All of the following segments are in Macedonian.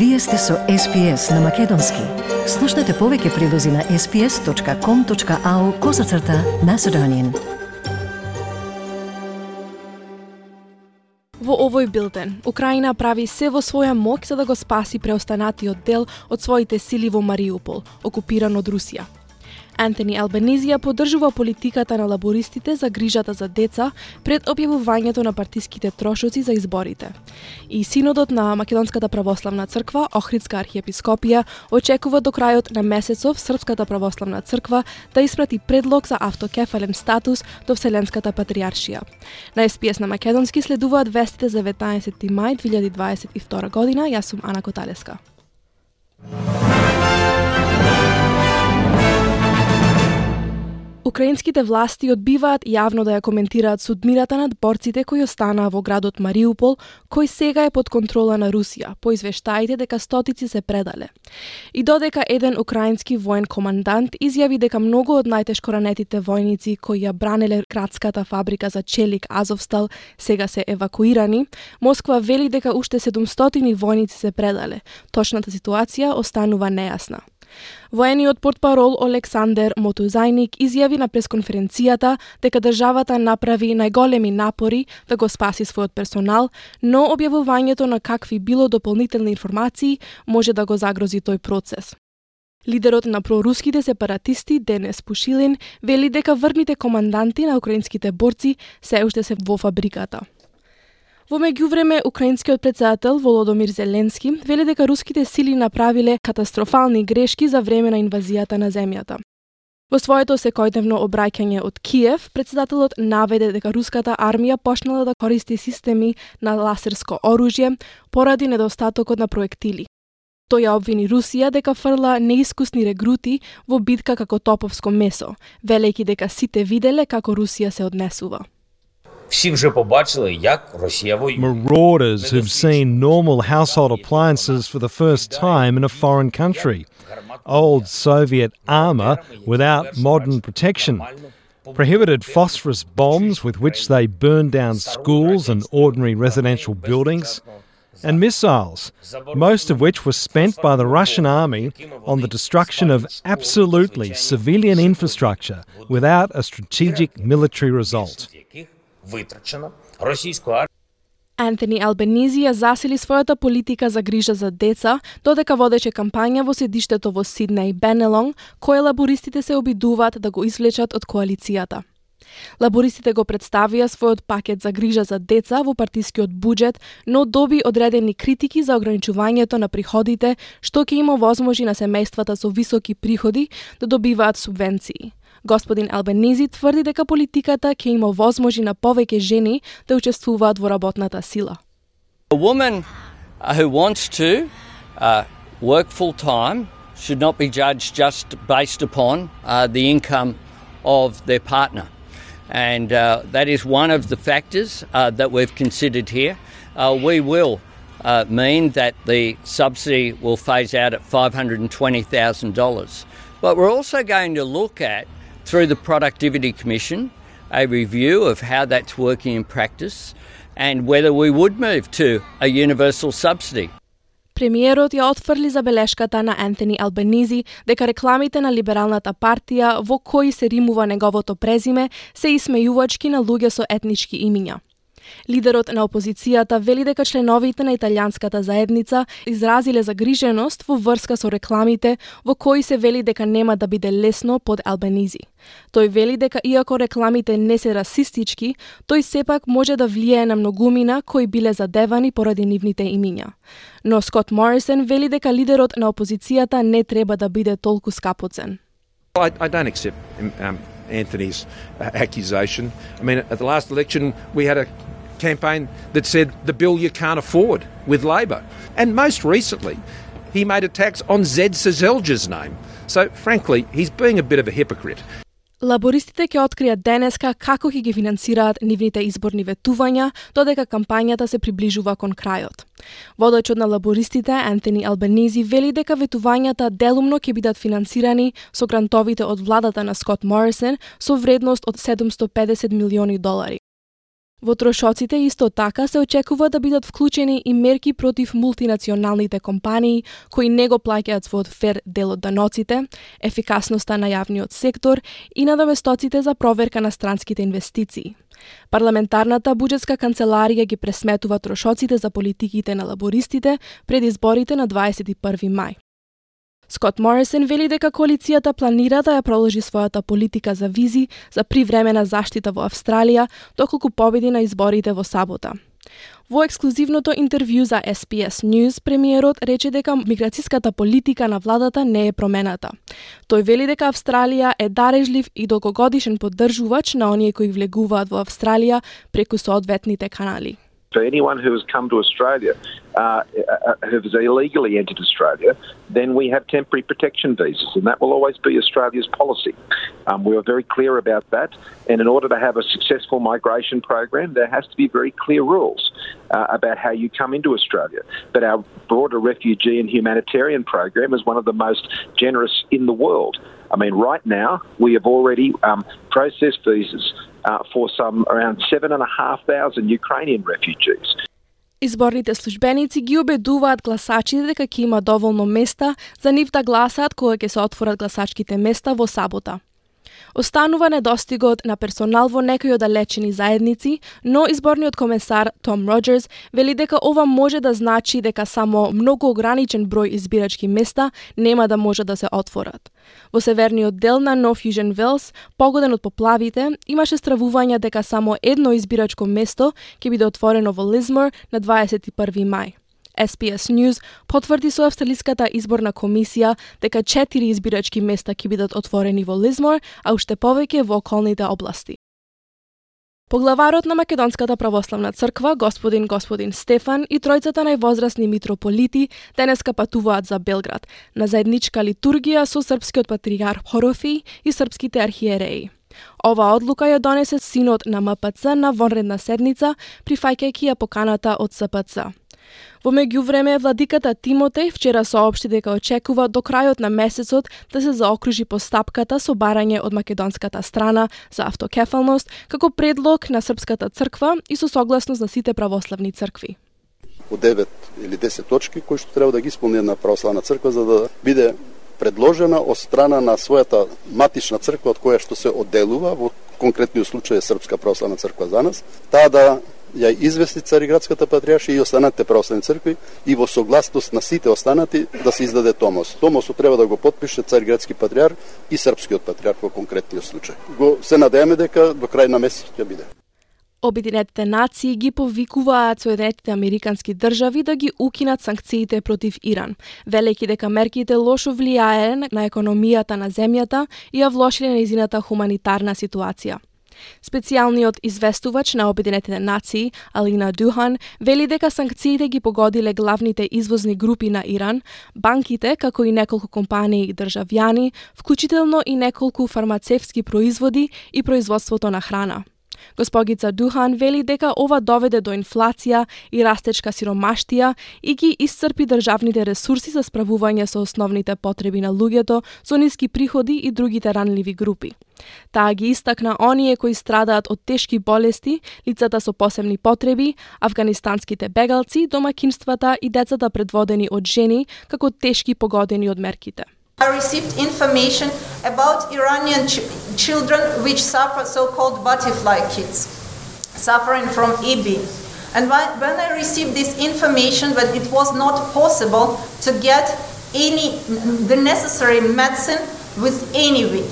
Вие сте со SPS на Македонски. Слушнете повеќе прилози на sps.com.au козацрта на Седонин. Во овој билден, Украина прави се во своја мок за да го спаси преостанатиот дел од своите сили во Мариупол, окупиран од Русија. Антони Албанизија поддржува политиката на лабористите за грижата за деца пред објавувањето на партиските трошоци за изборите. И синодот на Македонската православна црква, Охридска архиепископија, очекува до крајот на месецов Српската православна црква да испрати предлог за автокефален статус до Вселенската патриаршија. На СПС на Македонски следуваат вестите за 19 мај 2022 година. Јас сум Ана Коталеска. Украинските власти одбиваат јавно да ја коментираат судмирата над борците кои останаа во градот Мариупол, кој сега е под контрола на Русија, по извештаите дека стотици се предале. И додека еден украински воен командант изјави дека многу од најтешко ранетите војници кои ја бранеле градската фабрика за челик Азовстал сега се евакуирани, Москва вели дека уште 700 војници се предале. Точната ситуација останува нејасна. Воениот портпарол Олександер Мотузајник изјави на пресконференцијата дека државата направи најголеми напори да го спаси својот персонал, но објавувањето на какви било дополнителни информации може да го загрози тој процес. Лидерот на проруските сепаратисти Денес Пушилин вели дека врните команданти на украинските борци се уште се во фабриката. Во меѓувреме, украинскиот председател Володомир Зеленски вели дека руските сили направиле катастрофални грешки за време на инвазијата на земјата. Во своето секојдневно обраќање од Киев, председателот наведе дека руската армија почнала да користи системи на ласерско оружје поради недостатокот на проектили. Тој ја обвини Русија дека фрла неискусни регрути во битка како топовско месо, велејќи дека сите виделе како Русија се однесува. Всі вже побачили, як Росія воює. Marauders who've seen normal household appliances for the first time in a foreign country. Old Soviet armour without modern protection. Prohibited phosphorus bombs with which they burned down schools and ordinary residential buildings. And missiles, most of which were spent by the Russian army on the destruction of absolutely civilian infrastructure without a strategic military result. Вытрачена, витрачено Антони Албенизи ја засили својата политика за грижа за деца, додека водече кампања во седиштето во Сиднеј Бенелонг, кое лабористите се обидуваат да го извлечат од коалицијата. Лабористите го представија својот пакет за грижа за деца во партискиот буџет, но доби одредени критики за ограничувањето на приходите, што ќе има возможи на семејствата со високи приходи да добиваат субвенции. Господин Албенизи тврди дека политиката ќе има возможи на повеќе жени да учествуваат во работната сила. A woman uh, who wants to uh, work full time should not be judged just based upon uh, the income of their partner. And uh, that is one of the factors uh, that we've considered here. Uh, we will uh, mean that the subsidy will phase out at $520,000. But we're also going to look at, through the Productivity Commission, a review of how that's working in practice and whether we would move to a universal subsidy. Премиерот ја отфрли забелешката на Ентони Албенизи дека рекламите на Либералната партија во кои се римува неговото презиме се исмејувачки на луѓе со етнички имиња. Лидерот на опозицијата вели дека членовите на италијанската заедница изразиле загриженост во врска со рекламите во кои се вели дека нема да биде лесно под Албенизи. Тој вели дека иако рекламите не се расистички, тој сепак може да влијае на многумина кои биле задевани поради нивните имиња. Но Скот Морисон вели дека лидерот на опозицијата не треба да биде толку скапоцен. I, I don't accept um, um, Anthony's uh, accusation. I mean, at the last election, we had a campaign that said the bill you can't afford with Labor. And most recently, he made attacks on Zed Sezelja's name. So, frankly, he's being a bit of a hypocrite. Лабористите ќе откријат денеска како ќе ги финансираат нивните изборни ветувања, додека кампањата се приближува кон крајот. Водачот на лабористите, Антони Албанизи, вели дека ветувањата делумно ќе бидат финансирани со грантовите од владата на Скот Морисон со вредност од 750 милиони долари. Во трошоците исто така се очекува да бидат вклучени и мерки против мултинационалните компании кои не го плаќаат својот фер дел од даноците, ефикасноста на јавниот сектор и на доместоците за проверка на странските инвестиции. Парламентарната буџетска канцеларија ги пресметува трошоците за политиките на лабористите пред изборите на 21 мај. Скот Морисон вели дека коалицијата планира да ја продолжи својата политика за визи за привремена заштита во Австралија доколку победи на изборите во сабота. Во ексклузивното интервју за SPS News, премиерот рече дека миграцијската политика на владата не е промената. Тој вели дека Австралија е дарежлив и долгогодишен поддржувач на оние кои влегуваат во Австралија преку соодветните канали. For anyone who has come to Australia, uh, uh, who has illegally entered Australia, then we have temporary protection visas, and that will always be Australia's policy. Um, we are very clear about that, and in order to have a successful migration program, there has to be very clear rules uh, about how you come into Australia. But our broader refugee and humanitarian program is one of the most generous in the world. I mean, right now, we have already um, processed visas uh, for some around 7,500 Ukrainian refugees. Изборните службеници ги убедуваат гласачите дека ќе има доволно места за нив да гласаат кога ќе се отворат гласачките места во сабота. Останува недостигот на персонал во некои оддалечени заедници, но изборниот комесар Том Роджерс вели дека ова може да значи дека само многу ограничен број избирачки места нема да може да се отворат. Во северниот дел на Нов Южен Велс, погоден од поплавите, имаше стравувања дека само едно избирачко место ќе биде отворено во Лизмор на 21 мај. SPS News потврди со Австралиската изборна комисија дека четири избирачки места ќе бидат отворени во Лизмор, а уште повеќе во околните области. Поглаварот на Македонската православна црква, господин господин Стефан и тројцата највозрасни митрополити денеска патуваат за Белград на заедничка литургија со српскиот патриарх Хорофи и српските архиереи. Ова одлука ја донесе синот на МПЦ на вонредна седница, прифаќајќи ја поканата од СПЦ. Во меѓувреме, владиката Тимотеј вчера соопшти дека очекува до крајот на месецот да се заокружи постапката со барање од македонската страна за автокефалност како предлог на Српската црква и со согласност на сите православни цркви. По 9 или 10 точки кои што треба да ги исполни една православна црква за да биде предложена од страна на својата матична црква од која што се одделува, во конкретниот случај е Српска православна црква за нас, таа да ја извести Цариградската патријаршија, и останатите православни цркви и во согласност на сите останати да се издаде Томос. Томосот треба да го подпише Цариградски патриар и Српскиот патриарх во конкретниот случај. Го се надеваме дека до крај на месец ќе биде. Обединетите нации ги повикуваат Соединетите Американски држави да ги укинат санкциите против Иран, велејќи дека мерките лошо влијае на економијата на земјата и ја влошиле нејзината хуманитарна ситуација. Специјалниот известувач на Обединетите нации, Алина Духан, вели дека санкциите ги погодиле главните извозни групи на Иран, банките, како и неколку компании и државјани, вклучително и неколку фармацевски производи и производството на храна. Госпогица Духан вели дека ова доведе до инфлација и растечка сиромаштија и ги исцрпи државните ресурси за справување со основните потреби на луѓето со ниски приходи и другите ранливи групи. Таа ги истакна оние кои страдаат од тешки болести, лицата со посебни потреби, афганистанските бегалци, домакинствата и децата предводени од жени како тешки погодени од мерките. I received information about Iranian children which suffer so-called butterfly kids, suffering from EB. And when I received this information that it was not possible to get any the necessary medicine with any way.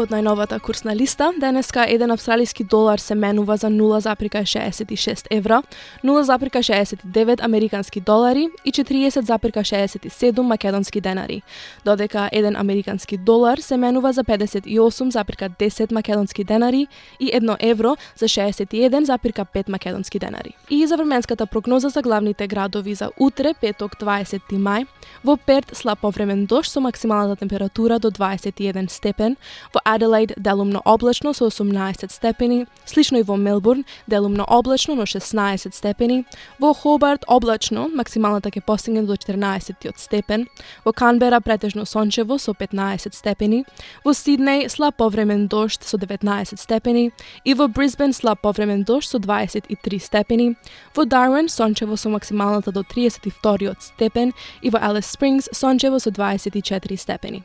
Од најновата курсна листа, денеска еден австралиски долар се менува за 0,66 евра, 0,69 американски долари и 40,67 македонски денари, додека еден американски долар се менува за 58,10 македонски денари и 1 евро за 61,5 македонски денари. И за временската прогноза за главните градови за утре, петок 20 мај, во Перт слаб повремен дожд со максималната температура до 21 степен, во Аделаид делумно облачно со 18 степени, слично и во Мелбурн делумно облачно но 16 степени, во Хобарт облачно, максималната ќе постигне до 14 степен, во Канбера претежно сончево со 15 степени, во Сиднеј слаб повремен дожд со 19 степени и во Брисбен слаб повремен дожд со 23 степени, во Дарвин сончево со максималната до 32 степен и во Алис Спрингс сончево со 24 степени.